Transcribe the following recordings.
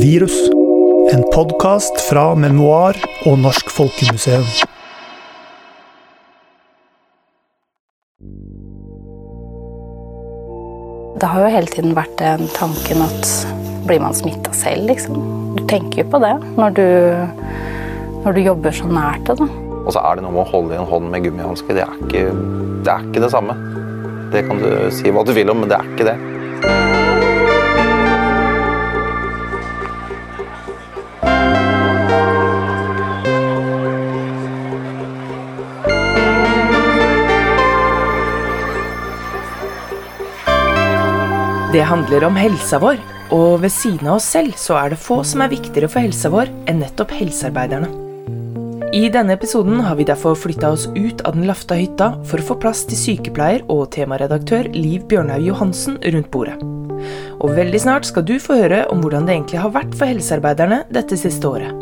Virus. En podkast fra Memoar og Norsk Folkemuseum. Det har jo hele tiden vært den tanken at blir man smitta selv, liksom? Du tenker jo på det når du, når du jobber så nært det. da. Og så er det noe med å holde i en hånd med gummihanske. Det, er det er ikke det samme. Det kan du si hva du vil om, men det er ikke det. Det handler om helsa vår, og ved siden av oss selv så er det få som er viktigere for helsa vår enn nettopp helsearbeiderne. I denne episoden har vi derfor flytta oss ut av den lafta hytta for å få plass til sykepleier og temaredaktør Liv Bjørnhaug Johansen rundt bordet. Og veldig snart skal du få høre om hvordan det egentlig har vært for helsearbeiderne dette siste året.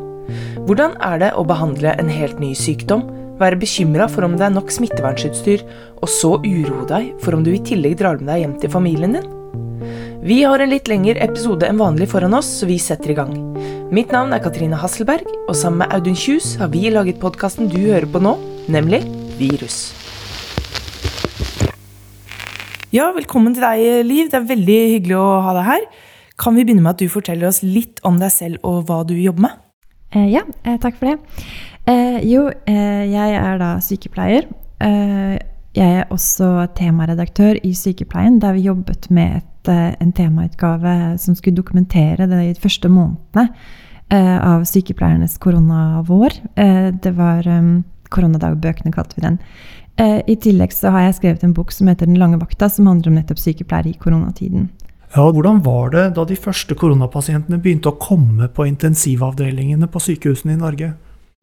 Hvordan er det å behandle en helt ny sykdom, være bekymra for om det er nok smittevernutstyr, og så uroe deg for om du i tillegg drar med deg hjem til familien din? Vi har en litt lengre episode enn vanlig foran oss, så vi setter i gang. Mitt navn er Katrine Hasselberg, og sammen med Audun Kjus har vi laget podkasten du hører på nå, nemlig Virus. Ja, velkommen til deg, Liv. Det er veldig hyggelig å ha deg her. Kan vi begynne med at du forteller oss litt om deg selv og hva du jobber med? Eh, ja, eh, takk for det. Eh, jo, eh, jeg er da sykepleier. Eh, jeg er også temaredaktør i Sykepleien, der vi jobbet med et, en temautgave som skulle dokumentere de første månedene eh, av sykepleiernes koronavår. Eh, det var Koronadagbøkene, kalte vi den. Eh, I tillegg så har jeg skrevet en bok som heter Den lange vakta, som handler om nettopp sykepleiere i koronatiden. Ja, hvordan var det da de første koronapasientene begynte å komme på intensivavdelingene på sykehusene i Norge?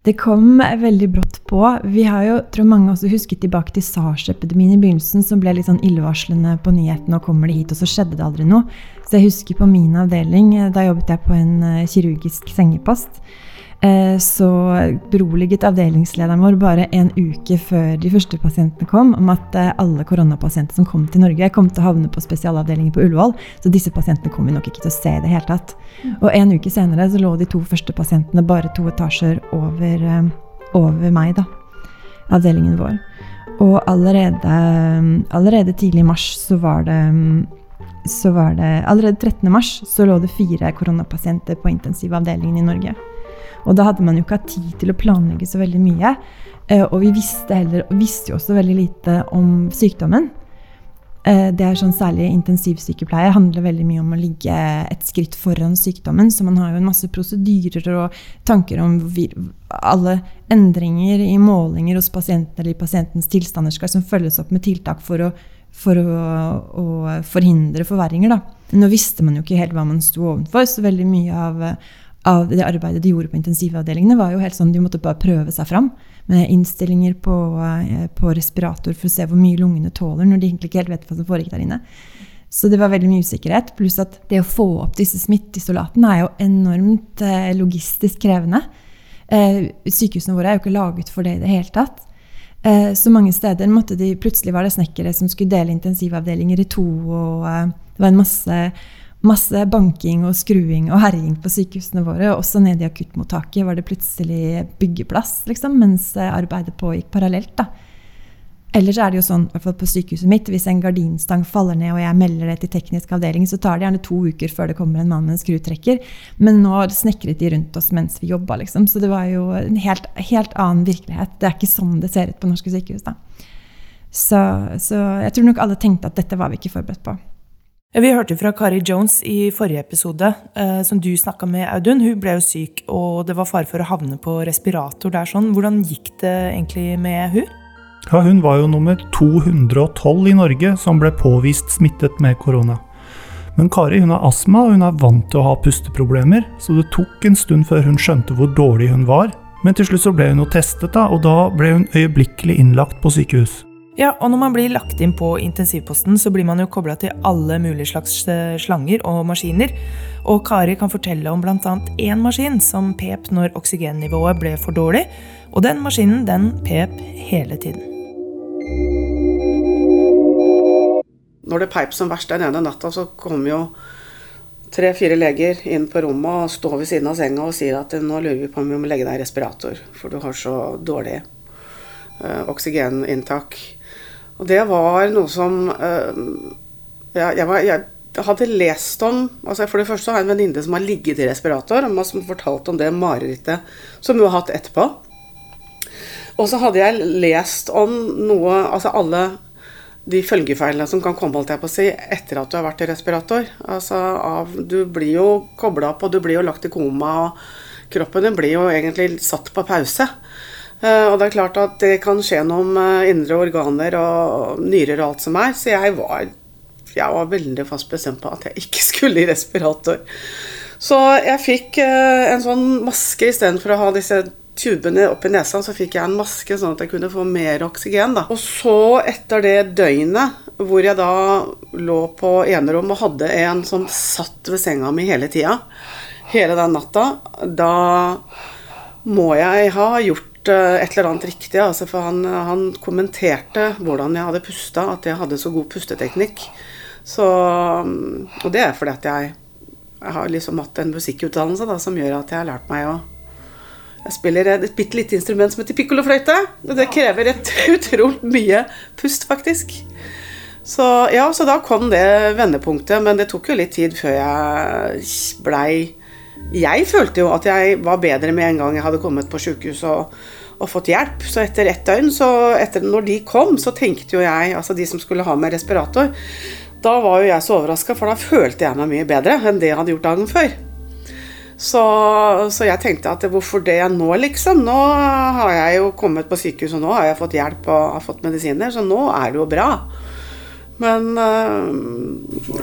Det kom veldig brått på. Vi har jo, tror mange også husket tilbake til SARS-epidemien i begynnelsen, som ble litt sånn illevarslende på nyhetene, og kommer de hit, og så skjedde det aldri noe. Så jeg husker på min avdeling, eh, da jobbet jeg på en eh, kirurgisk sengepost, så beroliget avdelingslederen vår bare en uke før de første pasientene kom, om at eh, alle koronapasienter som kom til Norge, kom til å havne på spesialavdelingen på Ullevål, så disse pasientene kom vi nok ikke til å se i det hele tatt. Og en uke senere så lå de to første pasientene bare to etasjer over, eh, over meg, da. Avdelingen vår. Og allerede, allerede tidlig i mars så var det så var det Allerede 13. mars så lå det fire koronapasienter på intensivavdelingen i Norge. Og da hadde man jo ikke hatt tid til å planlegge så veldig mye. eh, Og vi visste, heller, visste jo også veldig lite om sykdommen. Eh, Det er sånn Særlig intensivsykepleie handler veldig mye om å ligge et skritt foran sykdommen. Så man har jo en masse prosedyrer og tanker om alle endringer i målinger hos pasienten eller i pasientens tilstander skal som følges opp med tiltak for å, for å, å forhindre forverringer. Da. Nå visste man jo ikke helt hva man sto overfor, så veldig mye av, av det arbeidet de gjorde på intensivavdelingene, var jo helt sånn de måtte bare prøve seg fram med innstillinger på, eh, på respirator for å se hvor mye lungene tåler, når de egentlig ikke helt vet hva som foregikk der inne. Så det var veldig mye usikkerhet. Pluss at det å få opp disse smitteisolatene er jo enormt eh, logistisk krevende. Eh, sykehusene våre er jo ikke laget for det i det hele tatt. Så mange steder måtte de, plutselig var det snekkere som skulle dele intensivavdelinger i to. og Det var en masse, masse banking og skruing og herjing på sykehusene våre. Også nede i akuttmottaket var det plutselig byggeplass, liksom, mens eh, arbeidet pågikk parallelt. da. Ellers er det jo sånn, i hvert fall på sykehuset mitt, hvis en gardinstang faller ned og jeg melder det til teknisk avdeling, så tar det gjerne to uker før det kommer en mann med en skrutrekker. Men nå snekret de rundt oss mens vi jobba, liksom. Så det var jo en helt, helt annen virkelighet. Det er ikke sånn det ser ut på norske sykehus, da. Så, så jeg tror nok alle tenkte at dette var vi ikke forberedt på. Vi hørte fra Kari Jones i forrige episode, eh, som du snakka med, Audun. Hun ble jo syk, og det var fare for å havne på respirator der. sånn. Hvordan gikk det egentlig med hun? Ja, hun var jo nummer 212 i Norge som ble påvist smittet med korona. Men Kari hun har astma og hun er vant til å ha pusteproblemer, så det tok en stund før hun skjønte hvor dårlig hun var. Men til slutt så ble hun jo testet, da, og da ble hun øyeblikkelig innlagt på sykehus. Ja, og når man blir lagt inn på intensivposten, så blir man jo kobla til alle mulige slags eh, slanger og maskiner. Og Kari kan fortelle om bl.a. én maskin som pep når oksygennivået ble for dårlig. Og den maskinen, den pep hele tiden. Når det peip som verst den ene natta, så kom jo tre-fire leger inn på rommet og står ved siden av senga og sier at nå lurer vi på om vi må legge deg i respirator, for du har så dårlig uh, oksygeninntak. Og det var noe som uh, jeg, jeg, jeg hadde lest om altså For det første har jeg en venninne som har ligget i respirator, og som fortalte om det marerittet som hun har hatt etterpå. Og så hadde jeg lest om noe Altså alle de følgefeilene som kan komme holdt jeg på å si, etter at du har vært i respirator. Altså, av, du blir jo kobla opp, og du blir jo lagt i koma. og Kroppen din blir jo egentlig satt på pause. Uh, og det er klart at det kan skje noe med indre organer og nyrer og alt som er. Så jeg var, jeg var veldig fast bestemt på at jeg ikke skulle i respirator. Så jeg fikk uh, en sånn maske istedenfor å ha disse tubene opp i nesa, så fikk jeg en maske sånn at jeg kunne få mer oksygen. da. Og så, etter det døgnet hvor jeg da lå på enerom og hadde en som satt ved senga mi hele tida, hele den natta, da må jeg ha gjort eh, et eller annet riktig. Altså, for han, han, kommenterte hvordan jeg hadde pusta, at jeg hadde så god pusteteknikk. Så, og det er fordi at jeg, jeg har liksom hatt en musikkutdannelse da, som gjør at jeg har lært meg å jeg spiller et bitte lite instrument som heter pikkolofløyte. Og det krever et utrolig mye pust, faktisk. Så ja, så da kom det vendepunktet. Men det tok jo litt tid før jeg blei Jeg følte jo at jeg var bedre med en gang jeg hadde kommet på sjukehus og, og, fått hjelp. Så etter ett døgn, så etter når de kom, så tenkte jo jeg, altså de som skulle ha med respirator Da var jo jeg så overraska, for da følte jeg meg mye bedre enn det jeg hadde gjort dagen før. Så, så, jeg tenkte at hvorfor det nå, liksom? Nå har jeg jo kommet på sykehus, og nå har jeg fått hjelp og har fått medisiner, så nå er det jo bra. Men uh,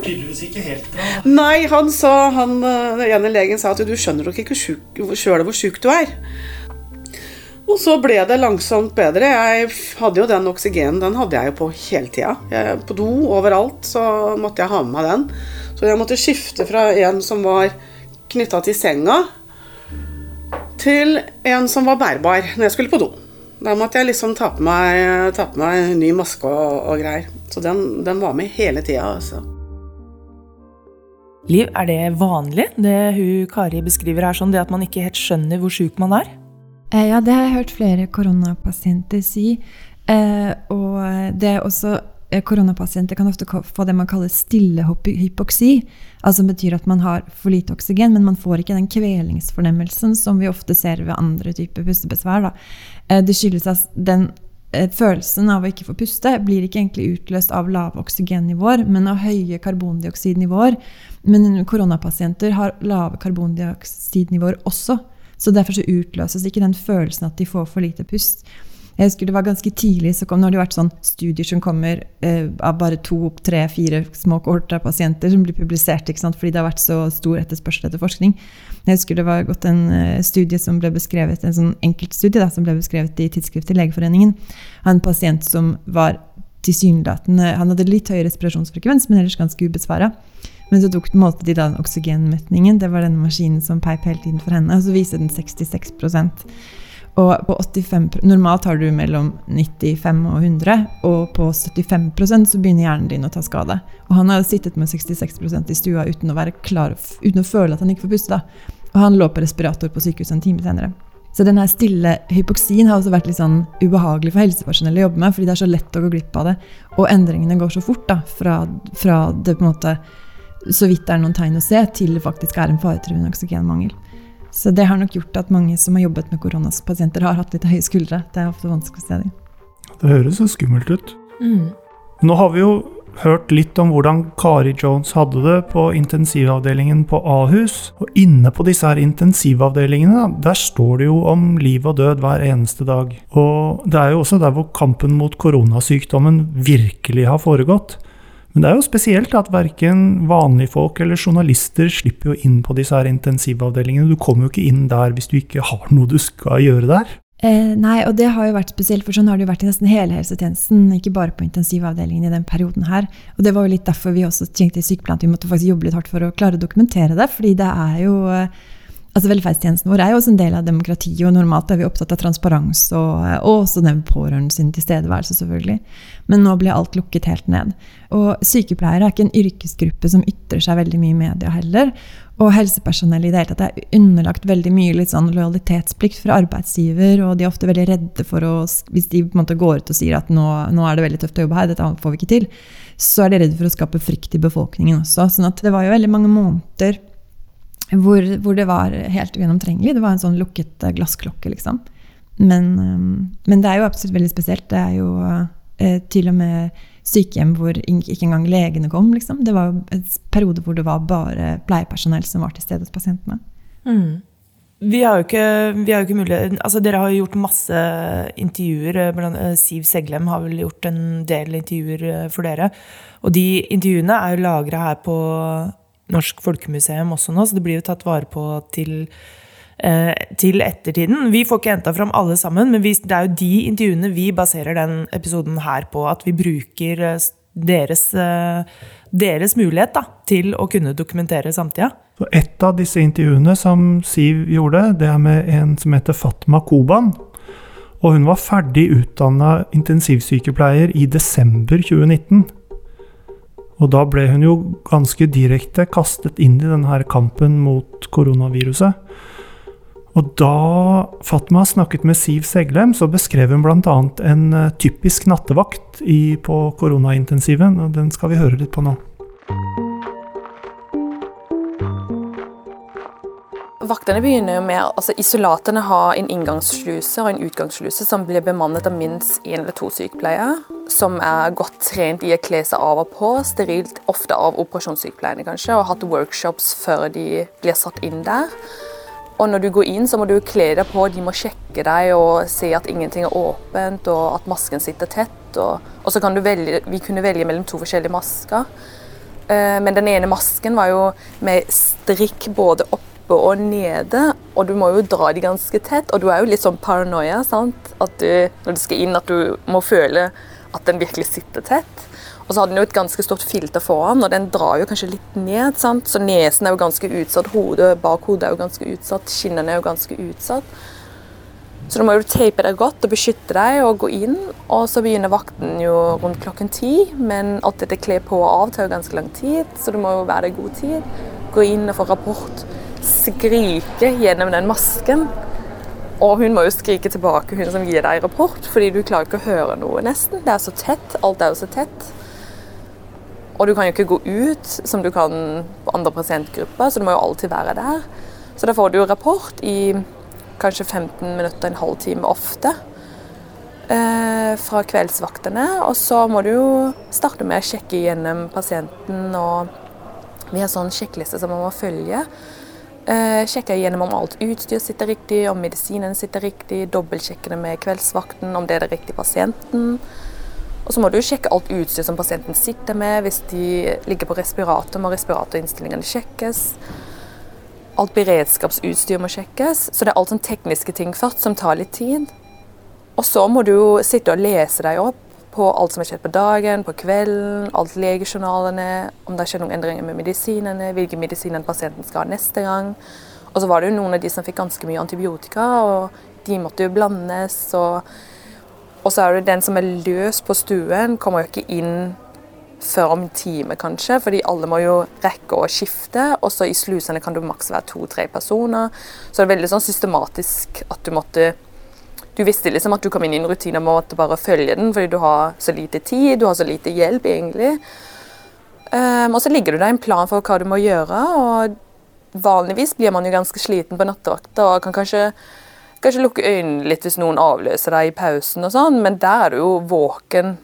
tydeligvis ikke helt bra. Nei, han sa, han, den ene legen sa at du skjønner nok ikke sjøl hvor sjuk du er. Og så ble det langsomt bedre. Jeg hadde jo den oksygenen, den hadde jeg jo på hele tida. På do overalt så måtte jeg ha med meg den. Så jeg måtte skifte fra en som var knytta til senga til en som var bærbar når jeg skulle på do. Da måtte jeg liksom ta på meg, ta på meg ny maske og, og, greier. Så den, den var med hele tida, altså. Liv, er det vanlig, det hun Kari beskriver her, sånn det at man ikke helt skjønner hvor sjuk man er? Eh, ja, det har jeg hørt flere koronapasienter si. Eh, og det er også Eh, koronapasienter kan ofte få det man kaller stillehypoksi. Altså betyr at man har for lite oksygen, men man får ikke den kvelingsfornemmelsen som vi ofte ser ved andre typer pustebesvær. Da. Eh, det skyldes at den eh, følelsen av å ikke få puste blir ikke egentlig utløst av lave oksygennivåer, men av høye karbondioksidnivåer. Men koronapasienter har lave karbondioksidnivåer også. Så derfor så utløses ikke den følelsen at de får for lite pust. Jeg husker det var ganske tidlig, så kom, Nå har det vært sånn studier som kommer eh, av bare to, tre, fire små kohorter pasienter som blir publisert ikke sant? fordi det har vært så stor etterspørsel etter forskning. Jeg husker det var gått en eh, studie som ble beskrevet, en sånn enkeltstudie da, som ble beskrevet i tidsskriftet Legeforeningen av en pasient som var tilsynelatende Han hadde litt høy respirasjonsfrekvens, men ellers ganske ubesvara. Men så målte de da oksygenmetningen, det var denne maskinen som peip hele tiden for henne, og så viste den 66 og på 85, Normalt har du mellom 95 og 100, og på 75% så begynner hjernen din å ta skade. Og han har sittet med 66% i stua uten å, klar, uten å føle at han ikke får puste. Da. Og han lå på respirator på sykehuset en time senere. Så denne stille hypoksien har også vært litt sånn ubehagelig for helsepersonell å jobbe med, fordi det er så lett å gå glipp av det. Og endringene går så fort da, fra, fra det på en måte så vidt det er noen tegn å se, til det faktisk er en faretruende oksygenmangel. Så det har nok gjort at mange som har jobbet med koronapasienter, har hatt litt høye skuldre. Det er ofte vanskelig å se dem. Det høres så skummelt ut. Mm. Nå har vi jo hørt litt om hvordan Kari Jones hadde det på intensivavdelingen på Ahus. Og inne på disse her intensivavdelingene, der står det jo om liv og død hver eneste dag. Og det er jo også der hvor kampen mot koronasykdommen virkelig har foregått. Men det er jo spesielt at verken vanlige folk eller journalister slipper jo inn på disse her intensivavdelingene. Du kommer jo ikke inn der hvis du ikke har noe du skal gjøre der. Eh, nei, og det har jo vært spesielt, for sånn har det jo vært i nesten hele helsetjenesten, ikke bare på intensivavdelingen i den perioden her. Og det var jo litt derfor vi også tenkte i sykepleien at vi måtte faktisk jobbe litt hardt for å klare å dokumentere det, fordi det er jo eh, Altså Velferdstjenesten vår er jo også en del av demokratiet, og normalt er vi opptatt av transparens og, og også den pårørende sin tilstedeværelse, selvfølgelig. Men nå blir alt lukket helt ned. Og sykepleiere er ikke en yrkesgruppe som ytrer seg veldig mye i media heller. Og helsepersonell i det hele tatt er underlagt veldig mye litt sånn lojalitetsplikt fra arbeidsgiver, og de er ofte veldig redde for å Hvis de på en måte går ut og sier at nå, nå er det veldig tøft å jobbe her, dette får vi ikke til, så er de redde for å skape frykt i befolkningen også. sånn at det var jo veldig mange måneder hvor, hvor, det var helt ugjennomtrengelig. Det var en sånn lukket eh, glassklokke, liksom. Men, um, men, det er jo absolutt veldig spesielt. Det er jo eh, til og med sykehjem hvor ikke engang legene kom. Liksom. Det var jo en periode hvor det var bare pleiepersonell som var til stede hos pasientene. Mm. Vi har jo ikke, har jo ikke mulighet altså Dere har jo gjort masse intervjuer. Siv Seglem har vel gjort en del intervjuer for dere. Og de intervjuene er jo lagra her på Norsk Folkemuseum også nå, så det blir jo tatt vare på til, eh, til ettertiden. Vi får ikke henta fram alle sammen, men vi, det er jo de intervjuene vi baserer den episoden her på. At vi bruker eh, deres, eh, deres mulighet da, til å kunne dokumentere samtida. Et av disse intervjuene som Siv gjorde, det er med en som heter Fatma Koban. Og hun var ferdig utdanna intensivsykepleier i desember 2019. Og da ble hun jo ganske direkte kastet inn i denne kampen mot koronaviruset. Og da Fatma snakket med Siv Seglem, så beskrev hun bl.a. en eh, typisk nattevakt i, på koronaintensiven. og Den skal vi høre litt på nå. Vaktene begynner jo med altså Isolatene har en inngangssluse og en utgangssluse som blir bemannet av minst én eller to sykepleiere. Som er godt trent i å kle seg av og på, sterilt ofte av operasjonssykepleierne kanskje, og har hatt workshops før de blir satt inn der. Og når du går inn, så må du kle deg på, de må sjekke deg og se at ingenting er åpent, og at masken sitter tett. Og, og så kan du velge, vi kunne velge mellom to forskjellige masker. Eh, men den ene masken var jo med strikk både opp oppe og nede, og du må jo dra de ganske tett. Og du er jo litt sånn paranoia, sant? Du, når du skal inn, at du må føle at den virkelig sitter tett. Og så har den jo et ganske stort filter foran, og den drar jo kanskje litt ned. sant? Så nesen er jo ganske utsatt, hodet bak hodet er jo ganske utsatt, skinnene er jo ganske utsatt. Så da må du tape deg godt og beskytte deg og gå inn. Og så begynner vakten jo rundt klokken ti, men alt dette kle på og av tar jo ganske lang tid, så du må jo være der i god tid. Gå inn og få rapport skrike gjennom den masken. Og hun må jo skrike tilbake, hun som gir deg rapport, fordi du klarer ikke å høre noe, nesten. Det er så tett. Alt er jo så tett. Og du kan jo ikke gå ut som du kan på andre pasientgrupper, så du må jo alltid være der. Så da får du jo rapport i kanskje 15 minutter, en halv time ofte. Eh, fra kveldsvaktene. Og så må du jo starte med å sjekke gjennom pasienten, og vi har sånn sjekkliste som man må følge. Eh, sjekker gjennom om alt utstyr sitter riktig, om medisinen sitter riktig. Dobbeltsjekker det med kveldsvakten, om det er det riktige pasienten. Og så må du sjekke alt utstyr som pasienten sitter med. Hvis de ligger på respirator, må respiratorinnstillingene sjekkes. Alt beredskapsutstyr må sjekkes. Så det er alt sånn tekniske ting først som tar litt tid. Og så må du sitte og lese deg opp på alt som har skjedd på dagen, på kvelden, alt legejournalene, om det skjedd noen endringer med medisinene, hvilke medisiner pasienten skal ha neste gang. Og så var det jo noen av de som fikk ganske mye antibiotika, og de måtte jo blandes. Og, og så er det den som er løs på stuen, kommer jo ikke inn før om en time, kanskje, fordi alle må jo rekke å skifte. Og så i slusene kan du maks være to-tre personer. Så det er veldig sånn systematisk at du måtte du visste liksom at du kom inn i en rutine med å bare følge den, fordi du har så lite tid, du har så lite hjelp, egentlig. Um, og så ligger du der en plan for hva du må gjøre, og vanligvis blir man jo ganske sliten på nattevakta og kan kanskje, kanskje lukke øynene litt hvis noen avløser deg i pausen og sånn, men der er du jo våken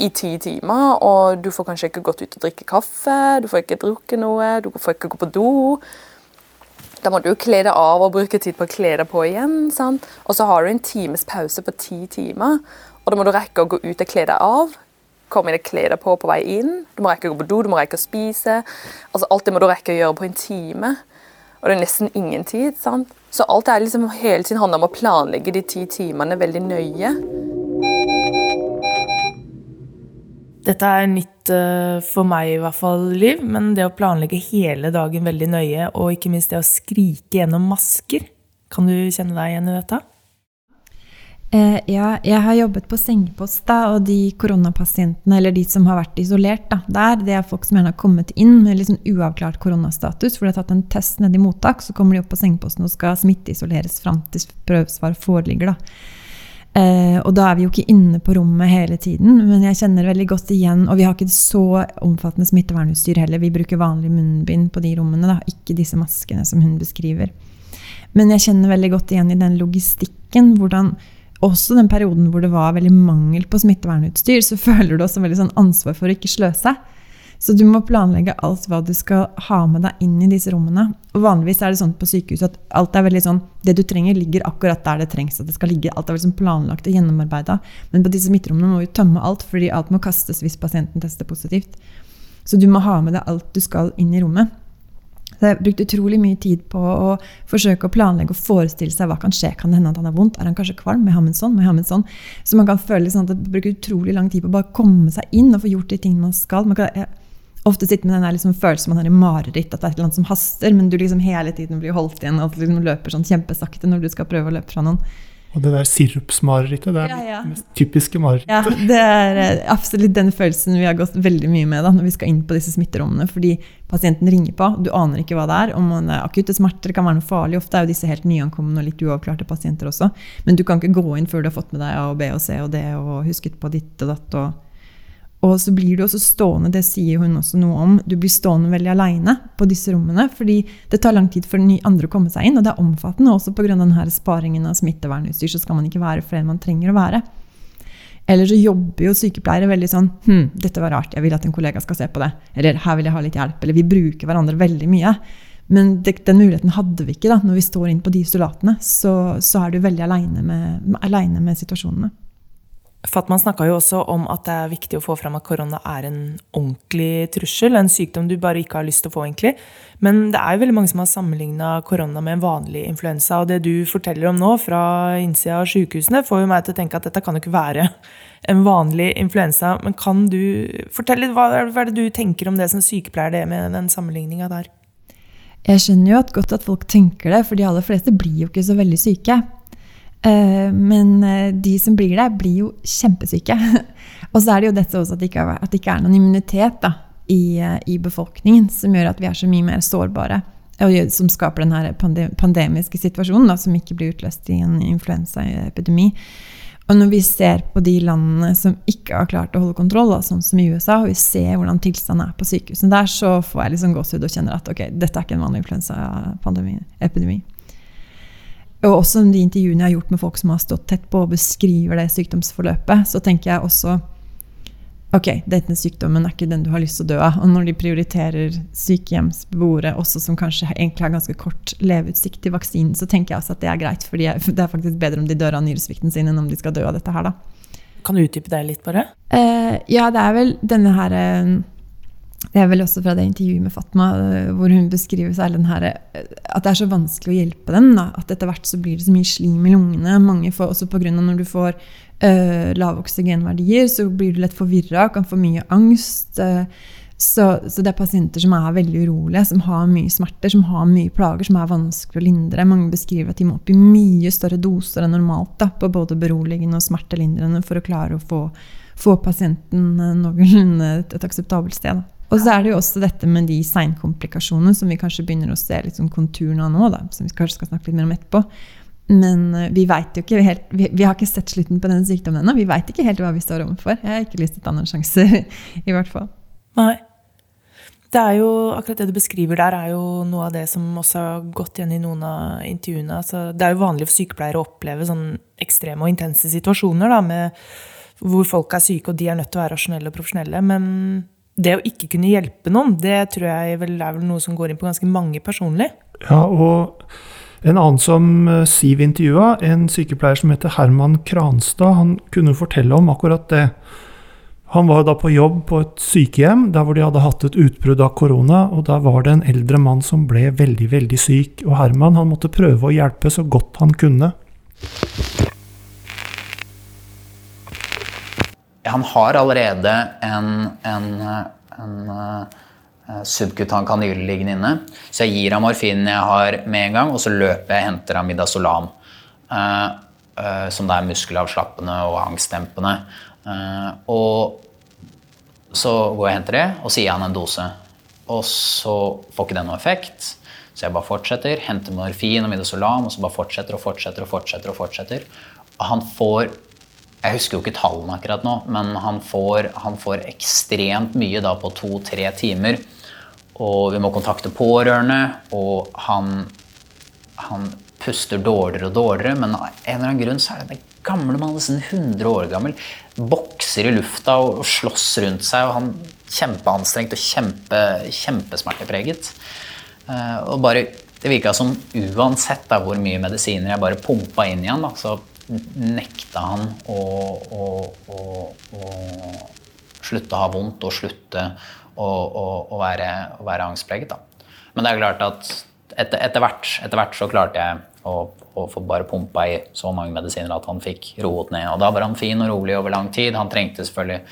i ti timer, og du får kanskje ikke gått ut og drikke kaffe, du får ikke drukket noe, du får ikke gå på do. Da må du jo kle deg av og bruke tid på å kle deg på igjen. Sant? Og så har du en times pause på ti timer, og da må du rekke å gå ut og kle deg av. Komme inn og kle deg på på vei inn. Du må rekke å gå på do, du må rekke å spise. Altså Alt det må du rekke å gjøre på en time. Og det er nesten ingen tid. sant? Så alt er liksom hele tiden handler om å planlegge de ti timene veldig nøye. Dette er nytt uh, for meg i hvert fall, Liv, men det å planlegge hele dagen veldig nøye, og ikke minst det å skrike gjennom masker, kan du kjenne deg igjen i dette? Eh, ja, jeg har jobbet på sengepost, da, og de koronapasientene, eller de som har vært isolert da, der, det er folk som gjerne har kommet inn med liksom uavklart koronastatus, for de har tatt en test nede i mottak, så kommer de opp på sengeposten og skal smitteisoleres fram til prøvesvar foreligger. da. Eh, og da er vi jo ikke inne på rommet hele tiden, men jeg kjenner veldig godt igjen Og vi har ikke så omfattende smittevernutstyr heller. Vi bruker vanlig munnbind på de rommene, da, ikke disse maskene som hun beskriver. Men jeg kjenner veldig godt igjen i den logistikken. hvordan også den perioden hvor det var veldig mangel på smittevernutstyr, så føler du også veldig sånn ansvar for å ikke sløse. Så du må planlegge alt hva du skal ha med deg inn i disse rommene. Og vanligvis er det sånn på sykehus at alt er veldig sånn, det du trenger, ligger akkurat der det trengs. at det skal ligge. Alt er veldig sånn planlagt og gjennomarbeida. Men på disse midtrommene må vi tømme alt, fordi alt må kastes hvis pasienten tester positivt. Så du må ha med deg alt du skal inn i rommet. Så jeg brukte utrolig mye tid på å forsøke å planlegge og forestille seg hva kan skje. Kan det hende at han har vondt? Er han kanskje kvalm? Må jeg ha med en sånn? Må jeg en sånn? Så man kan føle sånn at det bruker utrolig lang tid på å bare komme seg inn og få gjort de tingene man skal. Man kan jeg, ofte sitter med den liksom følelsen man har i mareritt, at det er annet som haster, men du liksom hele tiden blir holdt igjen og liksom løper sånn kjempesakte når du skal prøve å løpe fra noen. Og det der sirupsmarerittet, det er ja, ja. det mest typiske marerittet. Ja, det er eh, absolutt den følelsen vi har gått veldig mye med da, når vi skal inn på disse smitterommene. Fordi pasienten ringer på, du aner ikke hva det er. Om man er akutte smerter, det kan være noe farlig. Ofte er jo disse helt nyankomne og litt uavklarte pasienter også. Men du kan ikke gå inn før du har fått med deg A og B og C og D og husket på ditt og datt. og og så blir du også stående, det sier hun også noe om, du blir stående veldig aleine på disse rommene. Fordi det tar lang tid for de andre å komme seg inn, og det er omfattende. Også pga. sparingen av smittevernutstyr så skal man ikke være flere enn man trenger å være. Eller så jobber jo sykepleiere veldig sånn Hm, dette var rart, jeg vil at en kollega skal se på det. Eller her vil jeg ha litt hjelp. Eller vi bruker hverandre veldig mye. Men det, den muligheten hadde vi ikke da, når vi står inn på de isolatene. Så, så er du veldig aleine med, med situasjonene. Fatman snakka jo også om at det er viktig å få fram at korona er en ordentlig trussel. En sykdom du bare ikke har lyst til å få, egentlig. Men det er jo veldig mange som har sammenligna korona med en vanlig influensa. Og det du forteller om nå fra innsida av sykehusene, får jo meg til å tenke at dette kan jo ikke være en vanlig influensa. Men kan du fortelle hva er det du tenker om det som sykepleier, det med den sammenligninga der? Jeg skjønner jo at godt at folk tenker det, for de aller fleste blir jo ikke så veldig syke. Eh, men eh, de som blir der, blir jo kjempesyke. Og så er det jo dette også at det ikke er, det ikke er noen immunitet da, i, eh, i, befolkningen som gjør at vi er så mye mer sårbare. Og som skaper den pandemiske situasjonen da, som ikke blir utløst i en influensaepidemi. Og når vi ser på de landene som ikke har klart å holde kontroll, da, sånn som i USA, og vi ser hvordan tilstanden er på sykehusene der, så får jeg liksom gåsehud og kjenner at ok, dette er ikke en vanlig influensaepidemi. Og også de intervjuene jeg har gjort med folk som har stått tett på og beskriver det sykdomsforløpet, så tenker jeg også Ok, denne sykdommen er ikke den du har lyst til å dø av. Og når de prioriterer sykehjemsbeboere også som kanskje egentlig har ganske kort leveutsikt til vaksinen, så tenker jeg også at det er greit. For det er faktisk bedre om de dør av nyresvikten sin enn om de skal dø av dette her, da. Kan du utdype deg litt, bare? Uh, ja, det er vel denne her uh, det er vel også fra det intervjuet med Fatma, eh, hvor hun beskriver seg her, eh, at det er så vanskelig å hjelpe dem. Da. At etter hvert så blir det så mye slim i lungene. Mange får, også pga. når du får øh, lave oksygenverdier, så blir du lett forvirra, kan få mye angst. Øh, så, så, det er pasienter som er veldig urolige, som har mye smerter, som har mye plager, som er vanskelig å lindre. Mange beskriver at de må opp i mye større doser enn normalt da, på både beroligende og smertelindrende for å klare å få, få pasienten noenlunde et akseptabelt sted. Da. Og så er det jo også dette med de seinkomplikasjonene som vi kanskje begynner å se litt sånn konturene av nå, da, som vi kanskje skal snakke litt mer om etterpå. Men eh, vi vet jo ikke helt, vi, vi, har ikke sett slutten på denne sykdommen ennå. Vi veit ikke helt hva vi står overfor. Jeg har ikke lyst til å ta noen sjanser, i hvert fall. Nei. Det er jo, akkurat det du beskriver der, er jo noe av det som også har gått igjen i noen av intervjuene. Altså, det er jo vanlig for sykepleiere å oppleve sånn ekstreme og intense situasjoner da, med, hvor folk er syke og de er nødt til å være rasjonelle og profesjonelle. Men det å ikke kunne hjelpe noen, det tror jeg vel er vel noe som går inn på ganske mange personlig. Ja, og en annen som eh, Siv intervjua, en sykepleier som heter Herman Kranstad, han kunne fortelle om akkurat det. Han var da på jobb på et sykehjem der hvor de hadde hatt et utbrudd av korona. og Der var det en eldre mann som ble veldig veldig syk. og Herman han måtte prøve å hjelpe så godt han kunne. Jeg han har allerede en, en, en uh, subkutan kanyle liggende inne. Så jeg gir ham morfinen jeg har med en gang, og så løper jeg og henter ham Midazolam. Uh, uh, som det er muskelavslappende og angstdempende. og så går jeg og henter det, og så gir han en dose. Og så får ikke det noe effekt. Så jeg bare fortsetter, henter morfin og midazolam, og så bare fortsetter og fortsetter og fortsetter. Og fortsetter. Og han får Jeg husker jo ikke tallene akkurat nå, men han får, han får ekstremt mye da på to-tre timer. Og vi må kontakte pårørende, og han, han puster dårligere og dårligere. Men av en eller annen grunn så er det den gamle mannen, nesten 100 år gammel, bokser i lufta og, og slåss rundt seg. Og han kjempeanstrengt og kjempe, kjempesmertepreget. Uh, og bare, Det virka som uansett da, hvor mye medisiner jeg bare pumpa inn i han, da, så nekta han å, å, å, å, slutte å ha vondt og slutte å, være, være angstpreget. Men det er klart at etter, etter, hvert, etter hvert så klarte jeg å, å få bare pumpa i så mange medisiner at han fikk roet ned. Og da var han fin og rolig over lang tid. Han trengte selvfølgelig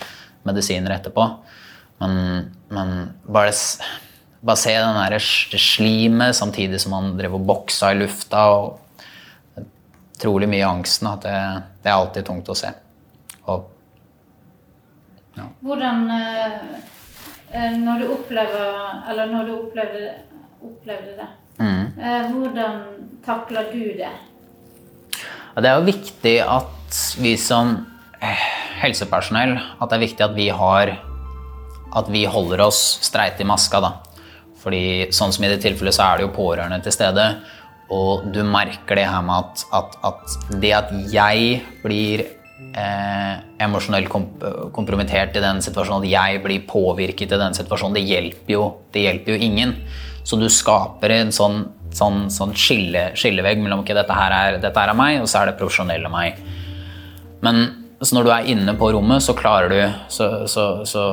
medisiner etterpå. Men, men bare bare se den det slimet samtidig som han drev og boksa i lufta. og Trolig mye angsten. At det, det, er alltid tungt å se. Og, ja. Hvordan eh, eh, Når du opplever Eller når du opplevde, opplevde det, mm. Eh, hvordan takler du det? Det er jo viktig at vi som helsepersonell at det er viktig at vi har at vi holder oss streite i maska. da. Fordi sånn som i det tilfellet så er det jo pårørende til stede. Og du merker det her med at, at, at det at jeg blir eh, emosjonelt komp kompromittert i den situasjonen, at jeg blir påvirket i den situasjonen, det hjelper jo, det hjelper jo ingen. Så du skaper en sånn, sånn, sånn skille, skillevegg mellom ok, dette her, er, dette her er meg, og så er det profesjonelle meg. Men så når du er inne på rommet, så klarer du Så, så, så,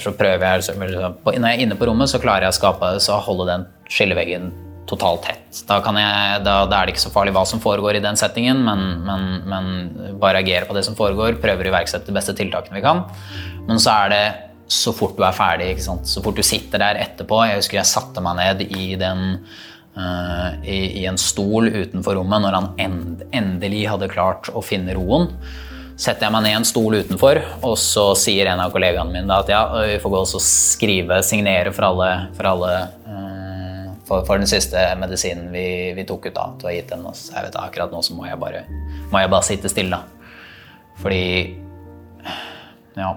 så prøver jeg Når jeg er inne på rommet, så klarer jeg å skape så holde den skilleveggen totalt tett. Da, jeg, da, da, er det ikke så farlig hva som foregår i den settingen, men, men, men bare reagere på det som foregår, prøver å iverksette de beste tiltakene vi kan. Men så er det så fort du er ferdig, så fort du sitter der etterpå Jeg husker jeg satte meg ned i den uh, i, i, en stol utenfor rommet når han end, endelig hadde klart å finne roen setter jeg meg ned i en stol utenfor, og så sier en av kollegaene mine at ja, vi får gå og skrive, signere for alle, for, alle, uh, for, for den siste medisinen vi, vi, tok ut. da, Du har gitt den, og jeg vet akkurat nå så må jeg bare, må jeg bare sitte stille. Fordi Ja.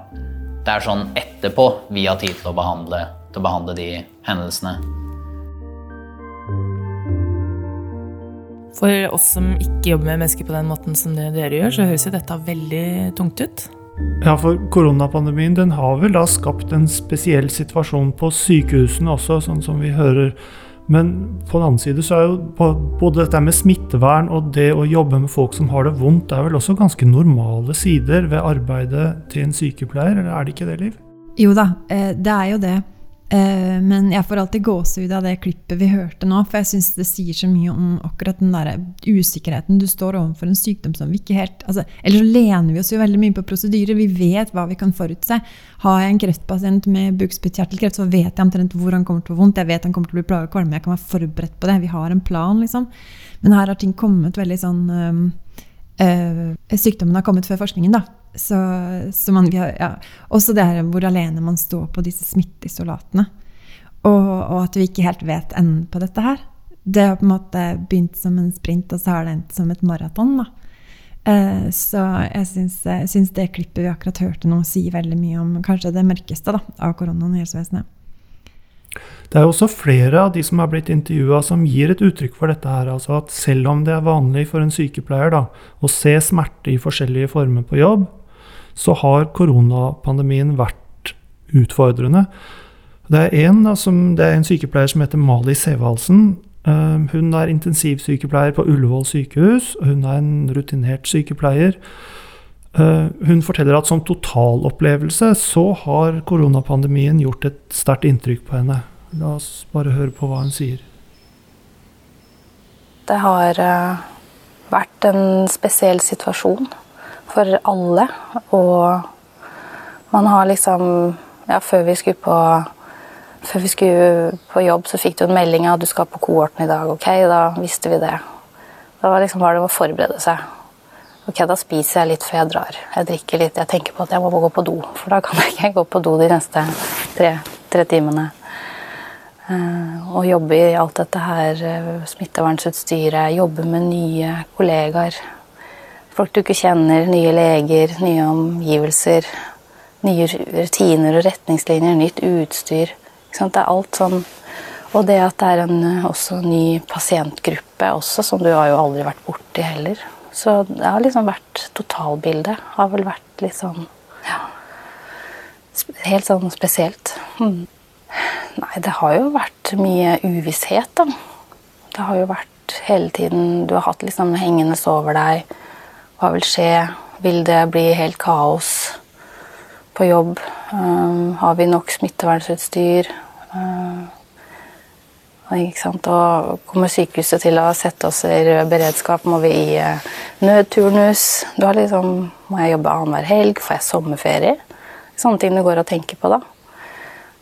Det er sånn etterpå vi har tid til å behandle, til å behandle de hendelsene. For oss som ikke jobber med mennesker på den måten som det dere gjør, så høres jo dette veldig tungt ut. Ja, for koronapandemien den har vel da skapt en spesiell situasjon på sykehusene også, sånn som vi hører. Men på den annen side så er jo både dette med smittevern og det å jobbe med folk som har det vondt, det er vel også ganske normale sider ved arbeidet til en sykepleier, eller er det ikke det, Liv? Jo da, eh, det er jo det. Eh, men jeg får alltid gåsehud av det klippet vi hørte nå, for jeg syns det sier så mye om akkurat den der usikkerheten. Du står overfor en sykdom som vi ikke helt altså, Eller så lener vi oss jo veldig mye på prosedyrer. Vi vet hva vi kan forutse. Har jeg en kreftpasient med bukspyttkjertelkreft, så vet jeg omtrent hvor han kommer til å få vondt. Jeg vet han kommer til å bli plaga av kvalme. Jeg kan være forberedt på det. Vi har en plan, liksom. Men her har ting kommet veldig sånn øh, øh, Sykdommen har kommet før forskningen, da. Så, så man, ja. Også det her hvor alene man står på disse smitteisolatene. Og, og, at vi ikke helt vet enden på dette her. Det har på en måte begynt som en sprint, og så har det endt som et maraton. da. Eh, så jeg syns, det klippet vi akkurat hørte nå, sier veldig mye om kanskje det mørkeste da, av koronaen i helsevesenet. Det er også flere av de som har blitt intervjua som gir et uttrykk for dette her. Altså at selv om det er vanlig for en sykepleier da, å se smerte i forskjellige former på jobb, så har koronapandemien vært utfordrende. Det er en, som, det er en sykepleier som heter Mali Sevaldsen. Uh, hun er intensivsykepleier på Ullevål sykehus. Hun er en rutinert sykepleier. Uh, hun forteller at som totalopplevelse så har koronapandemien gjort et sterkt inntrykk på henne. La oss bare høre på hva hun sier. Det har uh, vært en spesiell situasjon for alle. Og Man har liksom Ja, før vi skulle på vi skulle på jobb, så fikk du en melding av at du skal på kohorten i dag. Ok, da visste vi det. Da var liksom bare det å forberede seg. Ok, da spiser jeg litt før jeg drar. Jeg drikker litt. Jeg tenker på at jeg må gå på do, for da kan jeg ikke gå på do de neste tre, tre timene. Uh, og jobbe i alt dette her, uh, smittevernutstyret, jobbe med nye kollegaer. Folk du ikke kjenner, nye leger, nye omgivelser. Nye rutiner og retningslinjer, nytt utstyr. Det er alt sånn Og det at det er en eh, også ny pasientgruppe også, som du har jo aldri vært borti heller. Så det har liksom vært Totalbildet har vel vært litt sånn Ja. Helt sånn spesielt. Mm. Nei, det har jo vært mye uvisshet, da. Det har jo vært hele tiden Du har hatt liksom hengende over deg. Hva vil skje? Vil det bli helt kaos på jobb? Um, har vi nok smittevernutstyr? Um. Og kommer sykehuset til å sette oss i rød beredskap? Må vi i uh, nødturnus? Du har liksom, må jeg jobbe annenhver helg? Får jeg sommerferie? Sånne ting du går og tenker på da.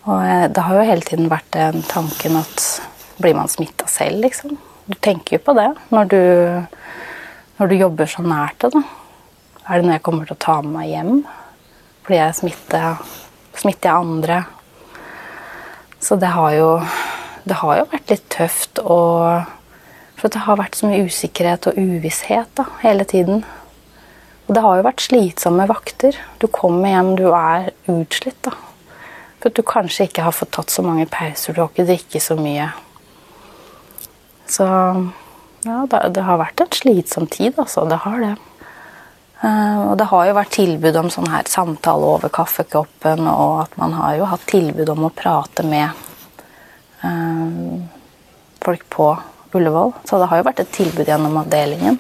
Og uh, det har jo hele tiden vært den tanken at blir man smitta selv, liksom? Du tenker jo på det når du, når du jobber så nært det. da. Er det noe jeg kommer til å ta med meg hjem? Blir jeg smitter, Smitter jeg andre? Så det har jo Det har jo vært litt tøft og For det har vært så mye usikkerhet og uvisshet da, hele tiden. Og det har jo vært slitsomme vakter. Du kommer hjem, du er utslitt. da. For at du kanskje ikke har fått tatt så mange pauser, du har ikke drikket så mye. Så ja, det har vært en slitsom tid, altså. Det har det. Eh, og det har jo vært tilbud om sånn her samtale over kaffekoppen, og at man har jo hatt tilbud om å prate med um, folk på Ullevål. Så det har jo vært et tilbud gjennom avdelingen.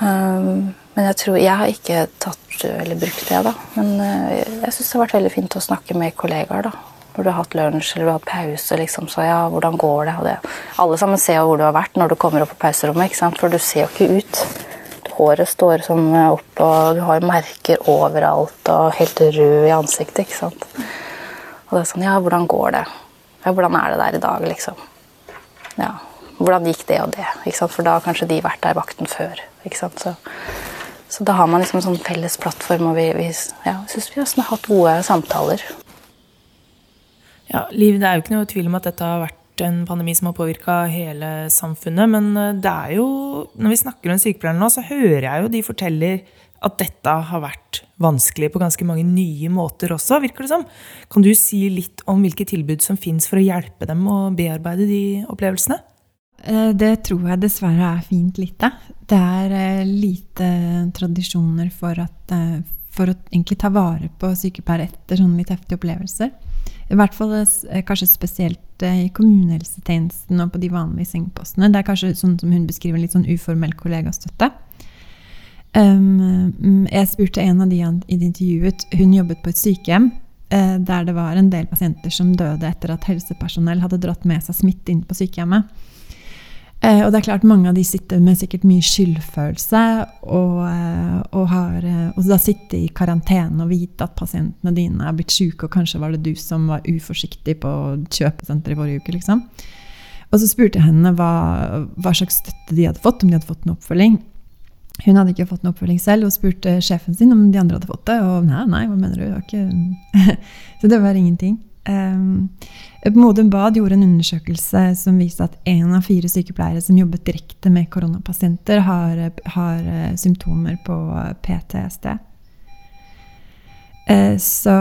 Um, men jeg tror Jeg har ikke tatt eller brukt det, da. Men jeg syns det har vært veldig fint å snakke med kollegaer, da. Når du har hatt lunsj eller du har pause, liksom, så ja, hvordan går det? det? Alle sammen ser hvor du har vært når du kommer opp på pauserommet, ikke sant? for du ser jo ikke ut håret står sånn opp, og du har merker overalt og helt rød i ansiktet. ikke sant? Og det er sånn Ja, hvordan går det? Ja, hvordan er det der i dag, liksom? Ja, hvordan gikk det og det? ikke sant? For da har kanskje de vært der vakten før. ikke sant? Så, så da har man liksom en sånn felles plattform, og vi, vi ja, syns vi har hatt gode samtaler. Ja, Liv, det er jo ikke noe tvil om at dette har vært en pandemi som har påvirka hele samfunnet. Men eh, det er jo, når vi snakker om sykepleierne nå, så hører jeg jo de forteller at dette har vært vanskelig på ganske mange nye måter også, virker det som. Kan du si litt om hvilke tilbud som fins for å hjelpe dem å bearbeide de opplevelsene? Eh, det tror jeg dessverre er fint lite. Det er eh, lite tradisjoner for, at, for å egentlig ta vare på sykepleiere etter sånne litt heftige opplevelser. I hvert fall eh, kanskje spesielt eh, i kommunehelsetjenesten og på de vanlige sengepostene. Det er kanskje sånn som hun beskriver, litt sånn uformell kollegastøtte. Um, jeg spurte en av de han intervjuet. Hun jobbet på et sykehjem uh, der det var en del pasienter som døde etter at helsepersonell hadde dratt med seg smitte inn på sykehjemmet. Eh, og det er klart mange av de sitter med sikkert mye skyldfølelse. Og, eh, og, har, eh, og da sitte i karantene og vite at pasientene dine er blitt syke, og kanskje var det du som var uforsiktig på kjøpesenteret i forrige uke. liksom. Og så spurte jeg henne hva, hva, slags støtte de hadde fått, om de hadde fått noen oppfølging. Hun hadde ikke fått noen oppfølging selv, og spurte sjefen sin om de andre hadde fått det. Og nei, nei, hva mener du? Det så det var ingenting. Um, Modum Bad gjorde en undersøkelse som viste at én av fire sykepleiere som jobbet direkte med koronapasienter, har, har uh, symptomer på PTSD. Uh, så,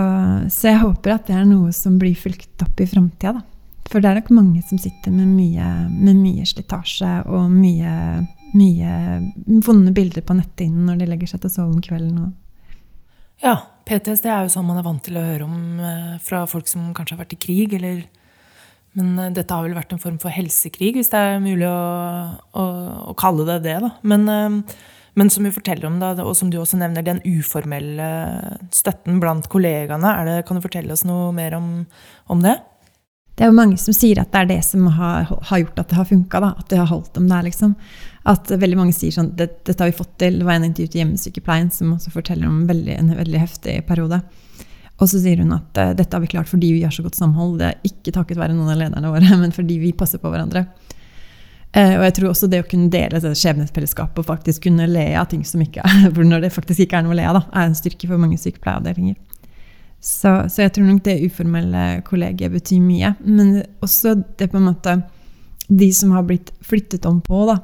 så, jeg håper at det er noe som blir fulgt opp i framtida. For det er nok mange som sitter med mye, med mye slitasje og mye, mye vonde bilder på netthinnen når de legger seg til å sove om kvelden. Og ja, PTSD er jo sånn man er vant til å høre om eh, fra folk som kanskje har vært i krig, eller Men eh, dette har vel vært en form for helsekrig, hvis det er mulig å, å, å kalle det det, da. Men, eh, men som vi forteller om, da, og som du også nevner, den uformelle støtten blant kollegaene, det, kan du fortelle oss noe mer om, om det? det er jo mange som sier at det er det som har, har gjort at det har funka. At det har holdt dem der, liksom. At veldig mange sier sånn det, 'Dette har vi fått til.' Det var en intervju til Hjemmesykepleien som også forteller om veldig, en veldig heftig periode. Og så sier hun at uh, dette har vi klart fordi vi har så godt samhold. Det er ikke takket være noen av lederne våre, men fordi vi passer på hverandre. Uh, og jeg tror også det å kunne dele det skjebnefellesskapet og faktisk kunne le av ting som ikke er når det faktisk ikke er noe å le av, er en styrke for mange sykepleieavdelinger. Så, så, jeg tror nok det uformelle kollegiet betyr mye. Men også det på en måte De som har blitt flyttet om på, da.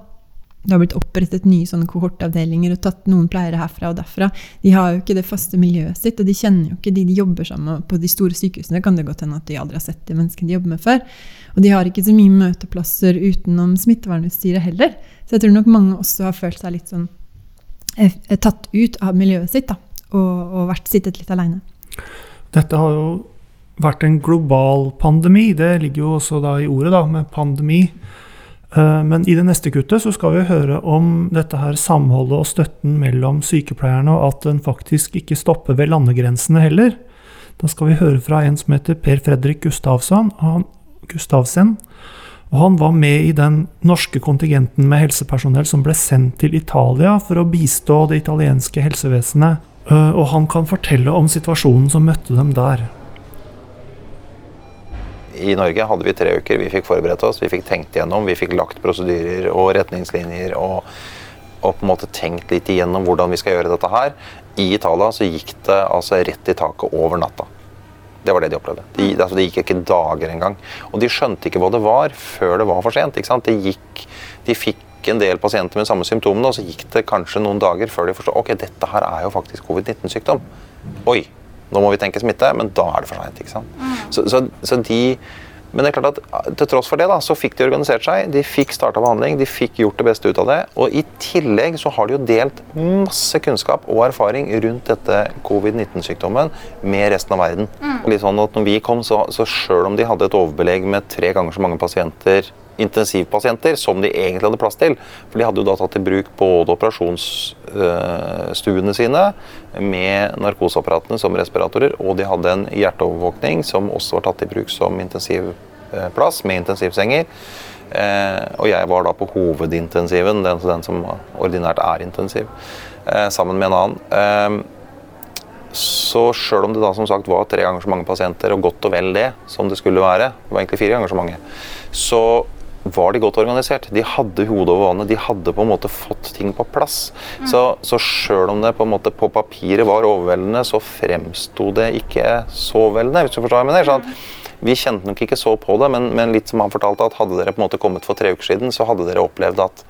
Det har blitt opprettet nye sånne kohortavdelinger og tatt noen pleiere herfra og derfra. De har jo ikke det faste miljøet sitt, og de kjenner jo ikke de de jobber sammen med på de store sykehusene. kan det godt hende at de aldri har sett de menneskene de jobber med før. Og de har ikke så mye møteplasser utenom smittevernutstyret heller. Så jeg tror nok mange også har følt seg litt sånn eh, tatt ut av miljøet sitt, da. Og, og vært sittet litt aleine. Dette har jo vært en global pandemi. Det ligger jo også da i ordet, da, med pandemi. Eh, men i det neste kuttet så skal vi høre om dette her samholdet og støtten mellom sykepleierne, og at den faktisk ikke stopper ved landegrensene heller. Da skal vi høre fra en som heter Per Fredrik Gustavsen. Gustavsen. Og han var med i den norske kontingenten med helsepersonell som ble sendt til Italia for å bistå det italienske helsevesenet Eh, og han kan fortelle om situasjonen som møtte dem der. I Norge hadde vi tre uker. Vi fikk forberedt oss, vi fikk tenkt igjennom, vi fikk lagt prosedyrer og retningslinjer og, og, på en måte tenkt litt igjennom hvordan vi skal gjøre dette her. I Italia så gikk det altså rett i taket over natta. Det var det de opplevde. De, altså det gikk ikke dager engang. Og de skjønte ikke hva det var før det var for sent. Det gikk, de fikk en del pasienter med samme symptomene, og så gikk det kanskje noen dager før de forstod ok, dette her er jo faktisk covid-19-sykdom. Oi, nå må vi tenke smitte, men da er det for seint. Mm. Så, så, så, de men det er klart at til tross for det da, så fikk de organisert seg, de fikk starta behandling, de fikk gjort det beste ut av det. Og i tillegg så har de jo delt masse kunnskap og erfaring rundt dette covid-19-sykdommen med resten av verden. Mm. Litt sånn at når vi kom, så, så sjøl om de hadde et overbelegg med tre ganger så mange pasienter intensivpasienter som de egentlig hadde plass til. For de hadde jo da tatt i bruk både operasjonsstuene sine med narkoseapparatene som respiratorer, og de hadde en hjerteovervåkning som også var tatt i bruk som intensivplass med intensivsenger. Eh, og jeg var da på hovedintensiven, den, den som ordinært er intensiv, eh, sammen med en annen. Eh, så sjøl om det da som sagt var tre ganger så mange pasienter, og godt og vel det, som det skulle være, det var egentlig fire ganger så mange, så var de godt organisert. De hadde hodet over vannet. De hadde på en måte fått ting på plass. Mm. Så, så sjøl om det på en måte på papiret var overveldende, så fremsto det ikke så overveldende. hvis du forstår hva jeg mener. Sånn, vi kjente nok ikke så på det, men, men, litt som han fortalte at hadde dere på en måte kommet for tre uker siden, så hadde dere opplevd at,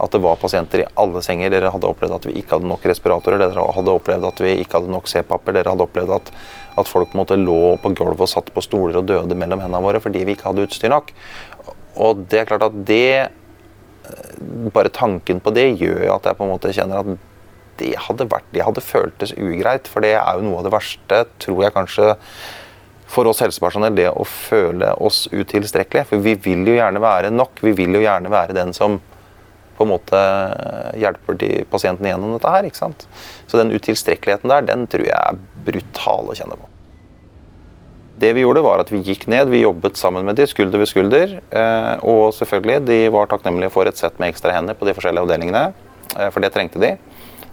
at det var pasienter i alle senger. Dere hadde opplevd at vi ikke hadde nok respiratorer. Dere hadde opplevd at vi ikke hadde nok C-papper. Dere hadde opplevd at, at folk på en måte lå på gulvet og satt på stoler og døde mellom hendene våre fordi vi ikke hadde utstyr nok. Og det er klart at det eh, Bare tanken på det gjør at jeg på en måte kjenner at det hadde, vært, det hadde føltes ugreit. For det er jo noe av det verste, tror jeg kanskje, for oss helsepersonell, det å føle oss utilstrekkelige. For vi vil jo gjerne være nok. Vi vil jo gjerne være den som på en måte hjelper de pasientene gjennom dette her. ikke sant? Så den utilstrekkeligheten der, den tror jeg er brutal å kjenne på. Det vi gjorde, var at vi gikk ned, vi jobbet sammen med de skulder ved skulder. Eh, og selvfølgelig, de var takknemlige for et sett med ekstra hender på de forskjellige avdelingene. Eh, for det trengte de.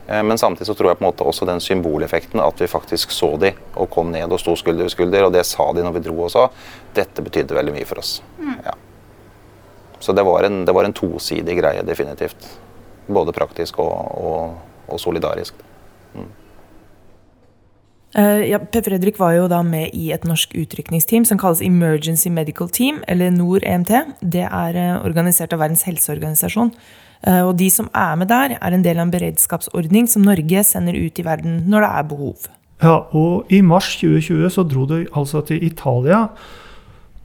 Eh, men samtidig så tror jeg på en måte også den symboleffekten, at vi faktisk så de og kom ned og sto skulder ved skulder. Og det sa de når vi dro også. Dette betydde veldig mye for oss. Mm. Ja. Så det var, en, det var en tosidig greie, definitivt. Både praktisk og, og, og solidarisk. Mm. Uh, ja, Per Fredrik var jo da med i et norsk utrykningsteam som kalles Emergency Medical Team, eller NOR-EMT. Det er uh, organisert av Verdens helseorganisasjon. Uh, og de som er med der, er en del av en beredskapsordning som Norge sender ut i verden når det er behov. Ja, og i mars 2020 så dro de altså til Italia.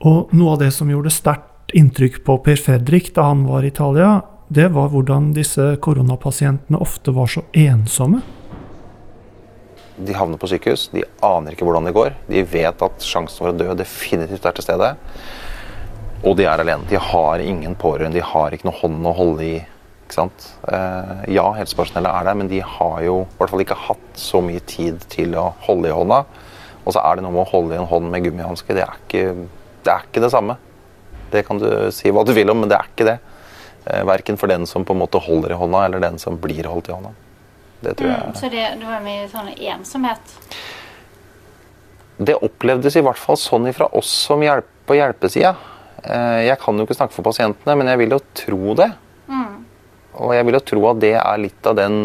Og noe av det som gjorde sterkt inntrykk på Per Fredrik da han var i Italia, det var hvordan disse koronapasientene ofte var så ensomme. De havner på sykehus, de aner ikke hvordan det går. De vet at sjansen for å dø definitivt er til stede. Og de er alene. De har ingen pårørende, de har ikke noe hånd å holde i. Ikke sant? Eh, ja, helsepersonellet er der, men de har jo i hvert fall ikke hatt så mye tid til å holde i hånda. Og så er det noe med å holde i en hånd med gummihanske. Det, det er ikke det samme. Det kan du si hva du vil om, men det er ikke det. Eh, verken for den som på en måte holder i hånda, eller den som blir holdt i hånda. Det tror jeg. Mm, så det, det var mye sånn ensomhet? Det opplevdes i hvert fall sånn fra oss som hjelp, på hjelpesida. Eh, jeg kan jo ikke snakke for pasientene, men jeg vil jo tro det. Mm. Og jeg vil jo tro at det er litt av den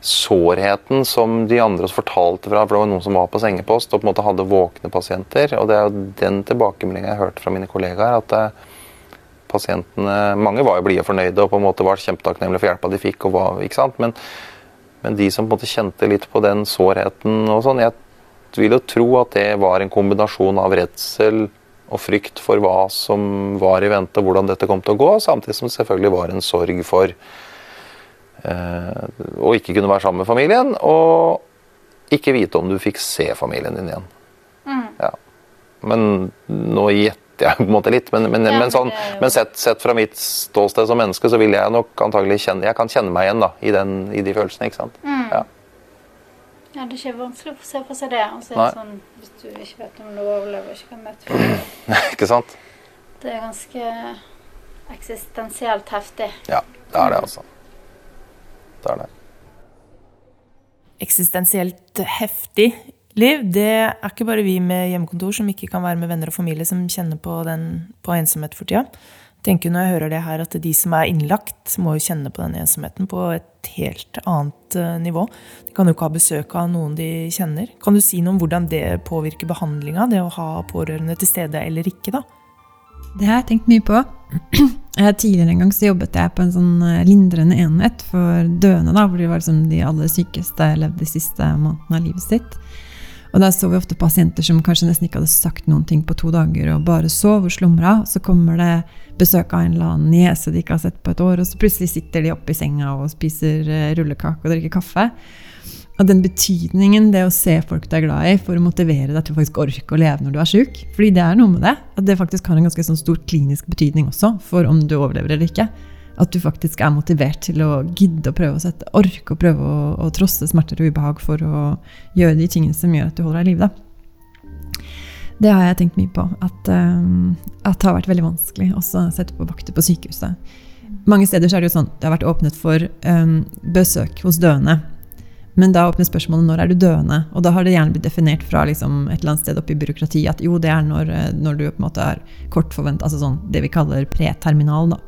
sårheten som de andre oss fortalte fra, for det var noen som var på sengepost og på en måte hadde våkne pasienter. Og det er jo den tilbakemeldingen jeg har hørt fra mine kollegaer. at eh, pasientene, Mange var jo blide og fornøyde og på en måte var kjempetakknemlige for hjelpa de fikk. og var, ikke sant? Men, men, de som på en måte kjente litt på den sårheten og sånn, jeg vil jo tro at det var en kombinasjon av redsel og frykt for hva som var i vente, og hvordan dette kom til å gå, samtidig som det selvfølgelig var en sorg for eh, å ikke kunne være sammen med familien, og ikke vite om du fikk se familien din igjen. Mm. Ja. Men nå gjetter jeg på en måte litt, men, men, Ja, men, sånn, men sett, sett fra mitt ståsted som menneske, så vil jeg nok antagelig kjenne Jeg kan kjenne meg igjen da, i, den, i de følelsene. ikke sant? Mm. Ja. Ja, det er ikke vanskelig å se for seg det. Altså, sånn, hvis du ikke vet om du overlever, ikke kan møte folk. ikke sant? Det er ganske eksistensielt heftig. Ja, det er det, altså. Det er det. Eksistensielt heftig liv, det er ikke bare vi med hjemmekontor som ikke kan være med venner og familie som kjenner på, den, på ensomhet for tida. Tenker når jeg hører det her at de som er innlagt, må jo kjenne på den ensomheten på et helt annet eh, nivå. De kan jo ikke ha besøk av noen de kjenner. Kan du si noe om hvordan det påvirker behandlinga, det å ha pårørende til stede eller ikke, da? Det har jeg tenkt mye på. Tidligere en gang så jobbet jeg på en sånn eh, lindrende enhet for døende, da, hvor de var liksom de aller sykeste levde de siste månedene av livet sitt. Og der så vi ofte pasienter som kanskje nesten ikke hadde sagt noen ting på to dager, og bare sov og slumra. Så kommer det besøk av en eller annen niese de ikke har sett på et år, og så plutselig sitter de oppe i senga og spiser eh, rullekake og drikker kaffe. Og den betydningen det å se folk du er glad i, for å motivere deg til å faktisk orke å leve når du er sjuk. Fordi det er noe med det. At det faktisk har en ganske sånn stor klinisk betydning også for om du overlever eller ikke. At du faktisk er motivert til å gidde å prøve å sette orke og prøve å, å trosse smerter og ubehag for å gjøre de tingene som gjør at du holder deg i live. Det har jeg tenkt mye på. At, um, at det har vært veldig vanskelig også å sette på vakter på sykehuset. Mange steder så er det jo sånn det har vært åpnet for um, besøk hos døende. Men da åpner spørsmålet når er du døende? Og da har det gjerne blitt definert fra liksom et eller annet sted oppe i byråkratiet at jo, det er når, eh, når du på en måte er kort forventa, altså sånn det vi kaller preterminal. da.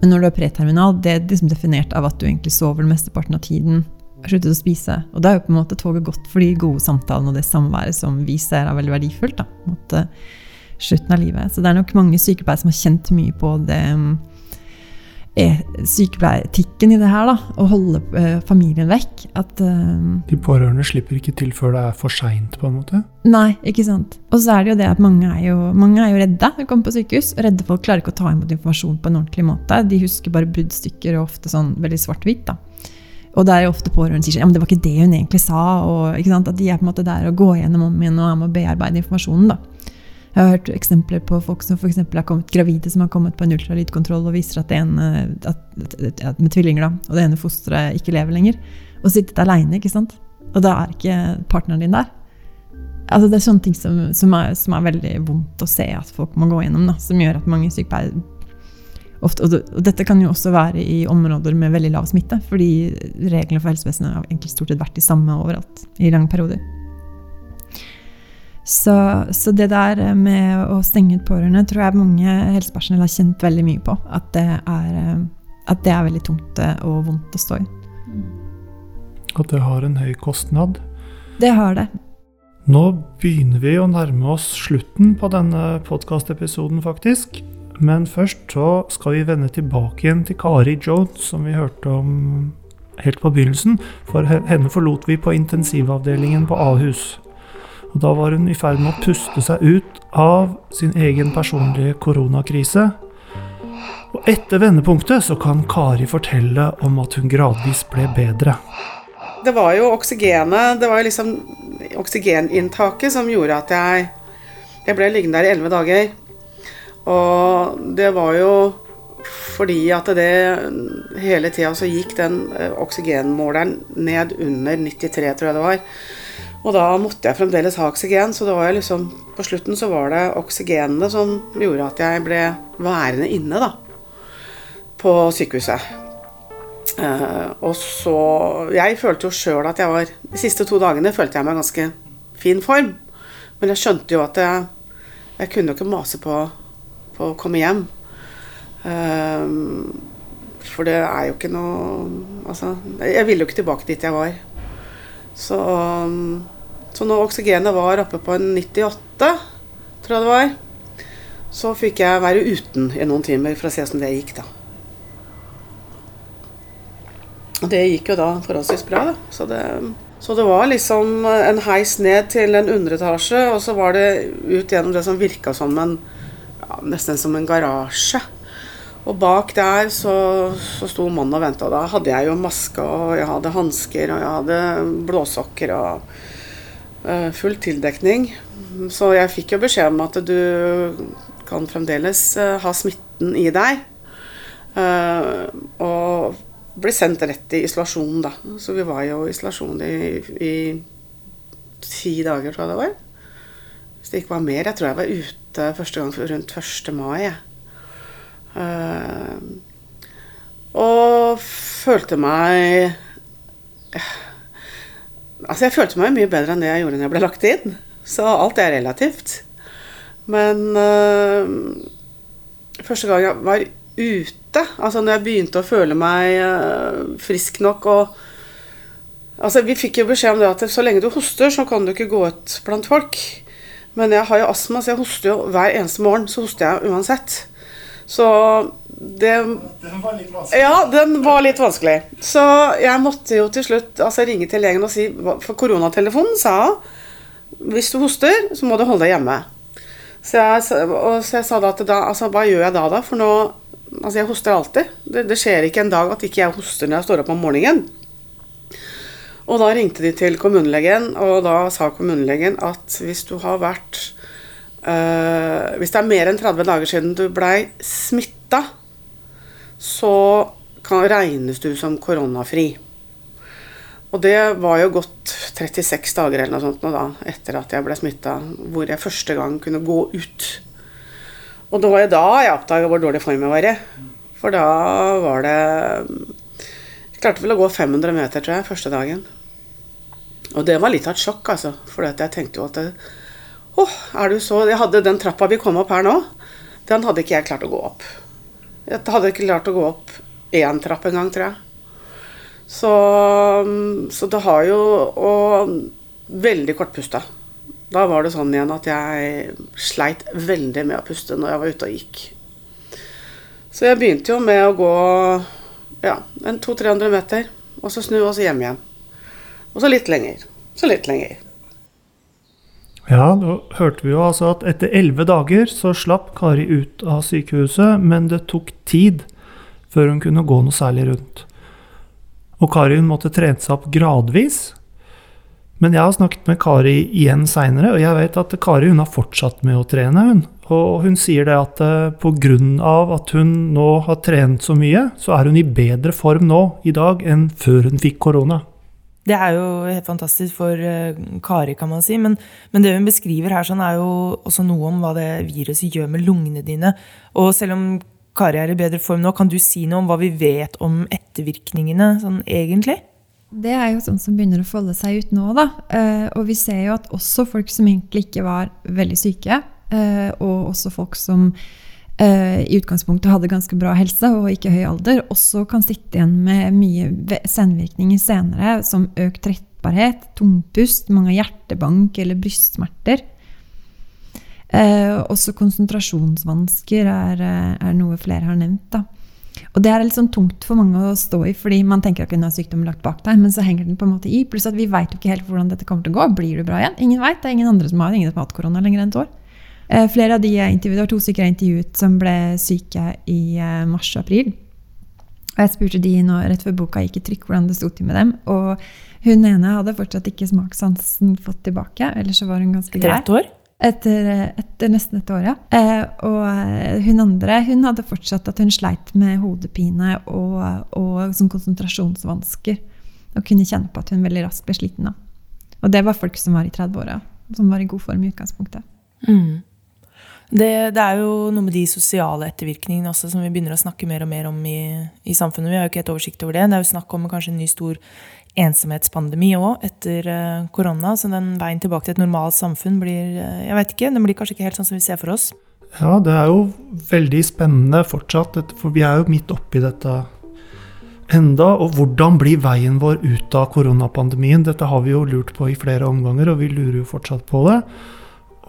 Men når du er preterminal, det er liksom definert av at du egentlig sover mesteparten av tiden. har Sluttet å spise. Og da er jo på en måte toget gått for de gode samtalene og det samværet som vi ser er veldig verdifullt. da, eh, slutten av livet. Så det er nok mange sykepleiere som har kjent mye på det er sykepleieretikken i det her, da. Å holde eh, familien vekk. At eh, De pårørende slipper ikke til før det er for seint, på en måte. Nei, ikke sant. Og så er det jo det at mange er jo, mange er jo redde når de kommer på sykehus. Redde folk klarer ikke å ta imot informasjon på en ordentlig måte. De husker bare bruddstykker og ofte sånn veldig svart-hvitt. da. Og det er jo ofte pårørende sier ja, men det var ikke det hun egentlig sa. og At de er på en måte der og går gjennom om igjen og er med å bearbeide informasjonen. da. Jeg har hørt eksempler på folk som eksempel har kommet gravide som har kommet på en ultralydkontroll og viser at det ene, at, at, med tvillinger da, og det ene fosteret ikke lever lenger. Og sittet aleine, ikke sant. Og da er ikke partneren din der. Altså Det er sånne ting som, som, er, som er veldig vondt å se at folk må gå gjennom, da, som gjør at mange sykepleiere ofte, og, og dette kan jo også være i områder med veldig lav smitte, fordi reglene for helsevesenet har egentlig stort sett vært de samme overalt i lange perioder. Så, så det der med å stenge ut pårørende tror jeg mange helsepersonell har kjent veldig mye på. At det er, at det er veldig tungt og vondt å stå i. At det har en høy kostnad. Det har det. Nå begynner vi å nærme oss slutten på denne podkastepisoden, faktisk. Men først så skal vi vende tilbake igjen til Kari Jones, som vi hørte om helt på begynnelsen. For henne forlot vi på intensivavdelingen på Ahus. Og da var hun i ferd med å puste seg ut av sin egen personlige koronakrise. Og etter vendepunktet så kan Kari fortelle om at hun gradvis ble bedre. Det var jo oksygenet, det var jo liksom oksygeninntaket som gjorde at jeg, jeg ble liggende der i elleve dager. Og det var jo fordi at det hele tida så gikk den oksygenmåleren ned under 93, tror jeg det var. Og da måtte jeg fremdeles ha oksygen, så det var liksom, på slutten så var det oksygenene som gjorde at jeg ble værende inne da, på sykehuset. Uh, og så Jeg følte jo sjøl at jeg var De siste to dagene følte jeg meg i ganske fin form. Men jeg skjønte jo at jeg, jeg kunne jo ikke mase på, på å komme hjem. Uh, for det er jo ikke noe Altså, jeg ville jo ikke tilbake dit jeg var. Så så når oksygenet var oppe på en 98, tror jeg det var, så fikk jeg være uten i noen timer for å se hvordan det gikk, da. Og det gikk jo da forholdsvis bra, da. Så det, så det var liksom en heis ned til en underetasje, og så var det ut gjennom det som virka som en ja, nesten som en garasje. Og bak der så, så sto mannen og venta. Da hadde jeg jo maske, og jeg hadde hansker, og jeg hadde blåsokker og full tildekning. Så jeg fikk jo beskjed om at du kan fremdeles eh, ha smitten i deg. Eh, og ble sendt rett i isolasjon, da. Så vi var jo i isolasjon i, i ti dager, tror jeg det var. Hvis det ikke var mer. Jeg tror jeg var ute første gang rundt 1. mai. Uh, og følte meg Altså, jeg følte meg mye bedre enn det jeg gjorde når jeg ble lagt inn. Så alt er relativt. Men øh, første gang jeg var ute, altså når jeg begynte å føle meg øh, frisk nok og Altså, vi fikk jo beskjed om det at så lenge du hoster, så kan du ikke gå ut blant folk. Men jeg har jo astma, så jeg hoster jo hver eneste morgen. Så hoster jeg uansett. Så det Den var litt vanskelig? Ja, den var litt vanskelig. Så jeg måtte jo til slutt altså, ringe til legen og si For koronatelefonen sa hvis du hoster, så må du holde deg hjemme. Så jeg, så jeg sa da at da, altså, hva gjør jeg da, da? For nå Altså, jeg hoster alltid. Det, det, skjer ikke en dag at ikke jeg hoster når jeg står opp om morgenen. Og da ringte de til kommunelegen, og da sa kommunelegen at hvis du har vært øh, Hvis det er mer enn 30 dager siden du blei smitta, så kan, regnes du som koronafri. Og det var jo gått 36 dager eller noe sånt nå da, etter at jeg ble smitta, hvor jeg første gang kunne gå ut. Og det var jo da jeg oppdaga hvor dårlig form jeg var i. For da var det Jeg klarte vel å gå 500 meter, tror jeg, første dagen. Og det var litt av et sjokk, altså. For jeg tenkte jo at det, Å, er du så Jeg hadde den trappa vi kom opp her nå, den hadde ikke jeg klart å gå opp. Jeg hadde ikke klart å gå opp én trapp engang, tror jeg. Så, så, det har jo Og veldig kortpusta. Da var det sånn igjen at jeg sleit veldig med å puste når jeg var ute og gikk. Så jeg begynte jo med å gå ja, 200-300 meter, og så snu og så hjem igjen. Og så litt lenger. Så litt lenger. Ja, da hørte vi jo altså at etter elleve dager så slapp Kari ut av sykehuset, men det tok tid før hun kunne gå noe særlig rundt. Og Kari hun måtte trene seg opp gradvis. Men jeg har snakket med Kari igjen seinere, og jeg vet at Kari hun har fortsatt med å trene. hun. Og hun sier det at eh, pga. at hun nå har trent så mye, så er hun i bedre form nå i dag enn før hun fikk korona. Det er jo helt fantastisk for uh, Kari, kan man si. Men, men, det hun beskriver her, sånn, er jo også noe om hva det viruset gjør med lungene dine. Og selv om Kari er i bedre form nå, kan du si noe om hva vi vet om ettervirkningene sånn egentlig? Det er jo sånn som begynner å folde seg ut nå, da. Uh, og vi ser jo at også folk som egentlig ikke var veldig syke, uh, og også folk som i utgangspunktet hadde ganske bra helse og ikke høy alder, også kan sitte igjen med mye senvirkninger senere, som økt trettbarhet, tungpust, mange hjertebank eller brystsmerter. Eh, også konsentrasjonsvansker er, er, noe flere har nevnt. Da. Og det er litt sånn tungt for mange å stå i, fordi man tenker at hun har sykdommen lagt bak deg, men så henger den på en måte i. Pluss at vi veit jo ikke helt hvordan dette kommer til å gå. Blir du bra igjen? Ingen veit. Det er ingen andre som har ingen som har hatt korona lenger enn et år. Eh, flere av de jeg intervjuet, to stykker jeg intervjuet som ble syke i eh, mars og april. Og jeg spurte de nå, rett før boka gikk i trykk, hvordan det sto til med dem. Og hun ene hadde fortsatt ikke smakssansen fått tilbake. Ellers så var hun ganske grei. Etter ett år? Etter, etter, nesten et år, ja. Eh, og hun andre hun hadde fortsatt at hun sleit med hodepine og, og sånn konsentrasjonsvansker. Og kunne kjenne på at hun veldig raskt ble sliten. da. Og det var folk som var i 30-åra, som var i god form i utgangspunktet. Mm. Det, det, er jo noe med de sosiale ettervirkningene også som vi begynner å snakke mer og mer om i, i samfunnet. Vi har jo ikke helt oversikt over det. Det er jo snakk om kanskje en ny stor ensomhetspandemi òg etter uh, korona. Så den veien tilbake til et normalt samfunn blir uh, jeg vet ikke, den blir kanskje ikke helt sånn som vi ser for oss. Ja, det er jo veldig spennende fortsatt, for vi er jo midt oppi dette enda. Og hvordan blir veien vår ut av koronapandemien? Dette har vi jo lurt på i flere omganger, og vi lurer jo fortsatt på det.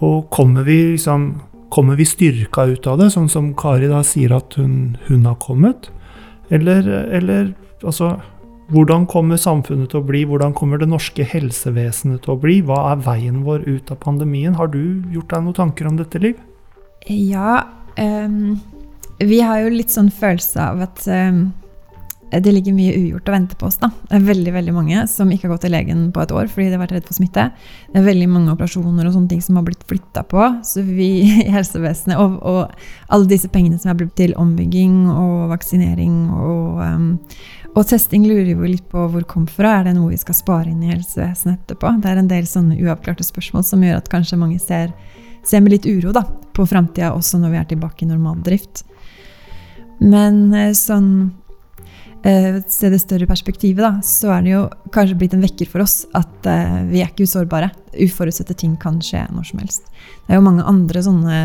Og kommer vi liksom Kommer vi styrka ut av det, sånn som Kari da sier at hun, hun har kommet? Eller, eller altså hvordan kommer samfunnet til å bli? Hvordan kommer det norske helsevesenet til å bli? Hva er veien vår ut av pandemien? Har du gjort deg noen tanker om dette, Liv? Ja, um, vi har jo litt sånn følelse av at um, det ligger mye ugjort å vente på oss. da. Det er veldig veldig mange som ikke har gått til legen på et år fordi de har vært redd for smitte. Det er veldig mange operasjoner og sånne ting som har blitt flytta på. Så vi i helsevesenet og, og, alle disse pengene som er blitt til ombygging og vaksinering og, um, og testing, lurer jo litt på hvor kom fra. Er det noe vi skal spare inn i helsevesenet etterpå? Det er en del sånne uavklarte spørsmål som gjør at kanskje mange ser ser med litt uro da, på framtida, også når vi er tilbake i normal drift. Men eh, sånn Se det større perspektivet, da, så er det jo kanskje blitt en vekker for oss at uh, vi er ikke usårbare. Uforutsette ting kan skje når som helst. Det er jo mange andre sånne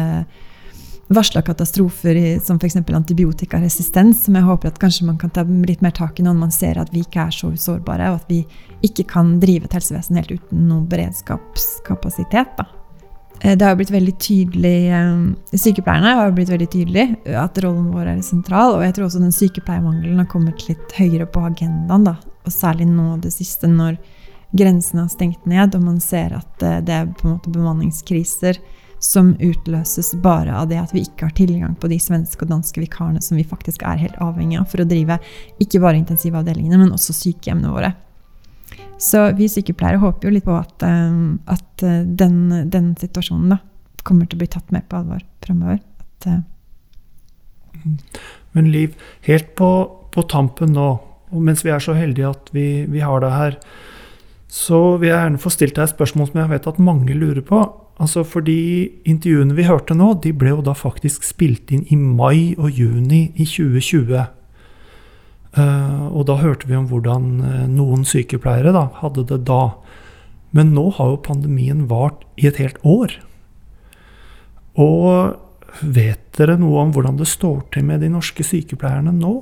varsla katastrofer som f.eks. antibiotikaresistens, som jeg håper at kanskje man kan ta litt mer tak i når man ser at vi ikke er så sårbare, og at vi ikke kan drive et helsevesen helt uten noen beredskapskapasitet. da. Eh, det har blitt veldig tydelig eh, Sykepleierne har blitt veldig tydelig at rollen vår er sentral. Og jeg tror også den sykepleiermangelen har kommet litt høyere på agendaen. da, Og særlig nå det siste, når grensene har stengt ned, og man ser at eh, det er på en måte bemanningskriser som utløses bare av det at vi ikke har tilgang på de svenske og danske vikarene som vi faktisk er helt avhengig av for å drive ikke bare intensivavdelingene, men også sykehjemmene våre. Så vi sykepleiere håper jo litt på at, eh, at eh, den, den, situasjonen da, kommer til å bli tatt mer på alvor fremover. At, uh... Men Liv, helt på, på, tampen nå, og mens vi er så heldige at vi, vi har deg her, så vil jeg gjerne få stilt deg et spørsmål som jeg vet at mange lurer på. Altså fordi intervjuene vi hørte nå, de ble jo da faktisk spilt inn i mai og juni i 2020. Eh, og da hørte vi om hvordan eh, noen sykepleiere da, hadde det da. Men nå har jo pandemien vart i et helt år. Og vet dere noe om hvordan det står til med de norske sykepleierne nå?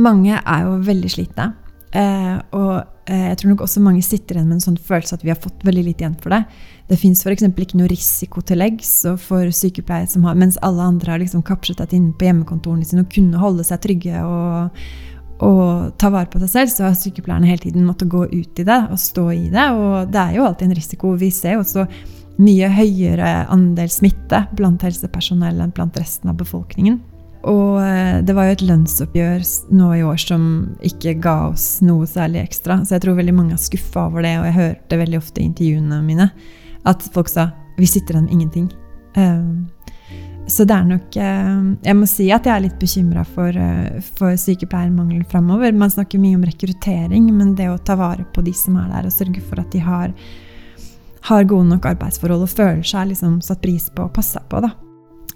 Mange er jo veldig slitne. Eh, og jeg tror nok også mange sitter igjen med en sånn følelse at vi har fått veldig lite igjen for det. Det fins f.eks. ikke noe risikotillegg for sykepleiere som har Mens alle andre har liksom kapslet inne på hjemmekontorene sine og kunne holde seg trygge og, og, ta vare på seg selv, så har sykepleierne hele tiden måttet gå ut i det og stå i det. Og det er jo alltid en risiko. Vi ser jo også mye høyere andel smitte blant helsepersonell enn blant resten av befolkningen. Og eh, det var jo et lønnsoppgjør nå i år som ikke ga oss noe særlig ekstra. Så jeg tror veldig mange er skuffa over det, og jeg hørte veldig ofte i intervjuene mine at folk sa 'vi sitter igjen med ingenting'. Um, så det er nok uh, Jeg må si at jeg er litt bekymra for, uh, for sykepleiermangelen framover. Man snakker mye om rekruttering, men det å ta vare på de som er der, og sørge for at de har, har gode nok arbeidsforhold og føler seg liksom satt pris på og passa på, da.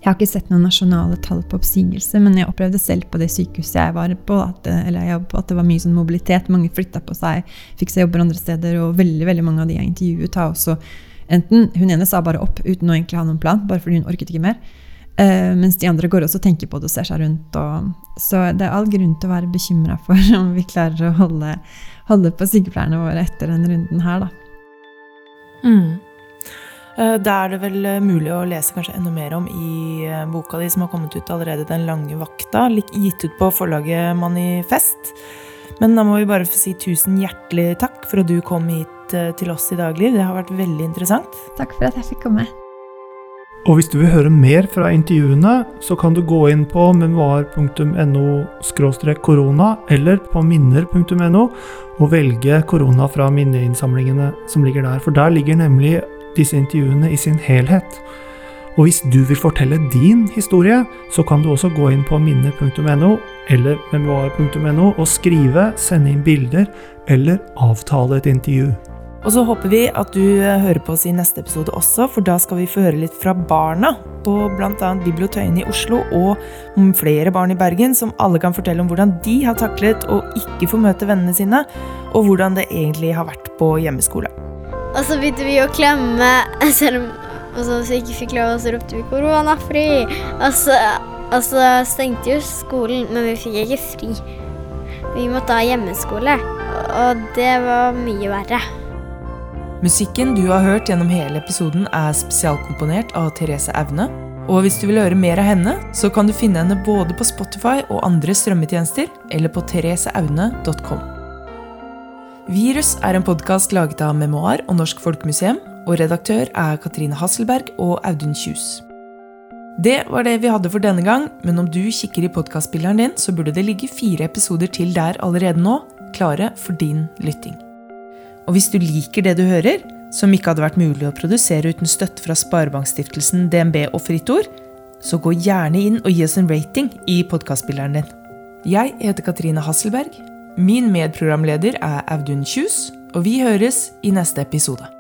Jeg har ikke sett noen nasjonale tall på oppsigelse, men jeg opplevde selv på det sykehuset jeg var på, at, jeg på, at det var mye sånn mobilitet. Mange flytta på seg, fikk seg jobber andre steder, og veldig veldig mange av de jeg intervjuet, har også enten Hun ene sa bare opp uten å egentlig ha noen plan, bare fordi hun orket ikke mer. Uh, mens de andre går også og tenker på det og ser seg rundt. Og, så det er all grunn til å være bekymra for om vi klarer å holde, holde på sykepleierne våre etter denne runden her, da. Mm. Eh, da er det vel eh, mulig å lese kanskje enda mer om i eh, boka di som har kommet ut allerede, 'Den lange vakta', gitt ut på forlaget Manifest. Men da må vi bare få si tusen hjertelig takk for at du kom hit til oss i Dagliv. Det har vært veldig interessant. Takk for at jeg fikk komme. Og hvis du vil høre mer fra intervjuene, så kan du gå inn på memoar.no korona eller på minner.no og velge korona fra minneinnsamlingene som ligger der. For der ligger nemlig disse intervjuene i sin helhet. Og hvis du vil fortelle din historie, så kan du også gå inn på minne.no eller memoar.no og skrive, sende inn bilder eller avtale et intervju. Og så håper vi at du eh, hører på oss i neste episode også, for da skal vi få høre litt fra barna på bl.a. Bibliotøyen i Oslo og flere barn i Bergen, som alle kan fortelle om hvordan de har taklet å ikke få møte vennene sine, og hvordan det egentlig har vært på hjemmeskole. Og så begynte vi å klemme, selv om så vi ikke fikk lov, så ropte vi 'koronafri'. Og så, og så stengte jo skolen, men vi fikk ikke fri. Vi måtte ha hjemmeskole, og det var mye verre. Musikken du har hørt gjennom hele episoden, er spesialkomponert av Therese Aune. Og hvis du vil høre mer av henne, så kan du finne henne både på Spotify og andre strømmetjenester, eller på thereseaune.com. Virus er en podkast laget av Memoar og Norsk Folkemuseum, og redaktør er Katrine Hasselberg og Audun Kjus. Det var det vi hadde for denne gang, men om du kikker i podkastspilleren din, så burde det ligge fire episoder til der allerede nå, klare for din lytting. Og hvis du liker det du hører, som ikke hadde vært mulig å produsere uten støtte fra Sparebankstiftelsen, DNB og Fritt Ord, så gå gjerne inn og gi oss en rating i podkastspilleren din. Jeg heter Katrine Hasselberg. Min medprogramleder er Audun Kjus, og vi høres i neste episode.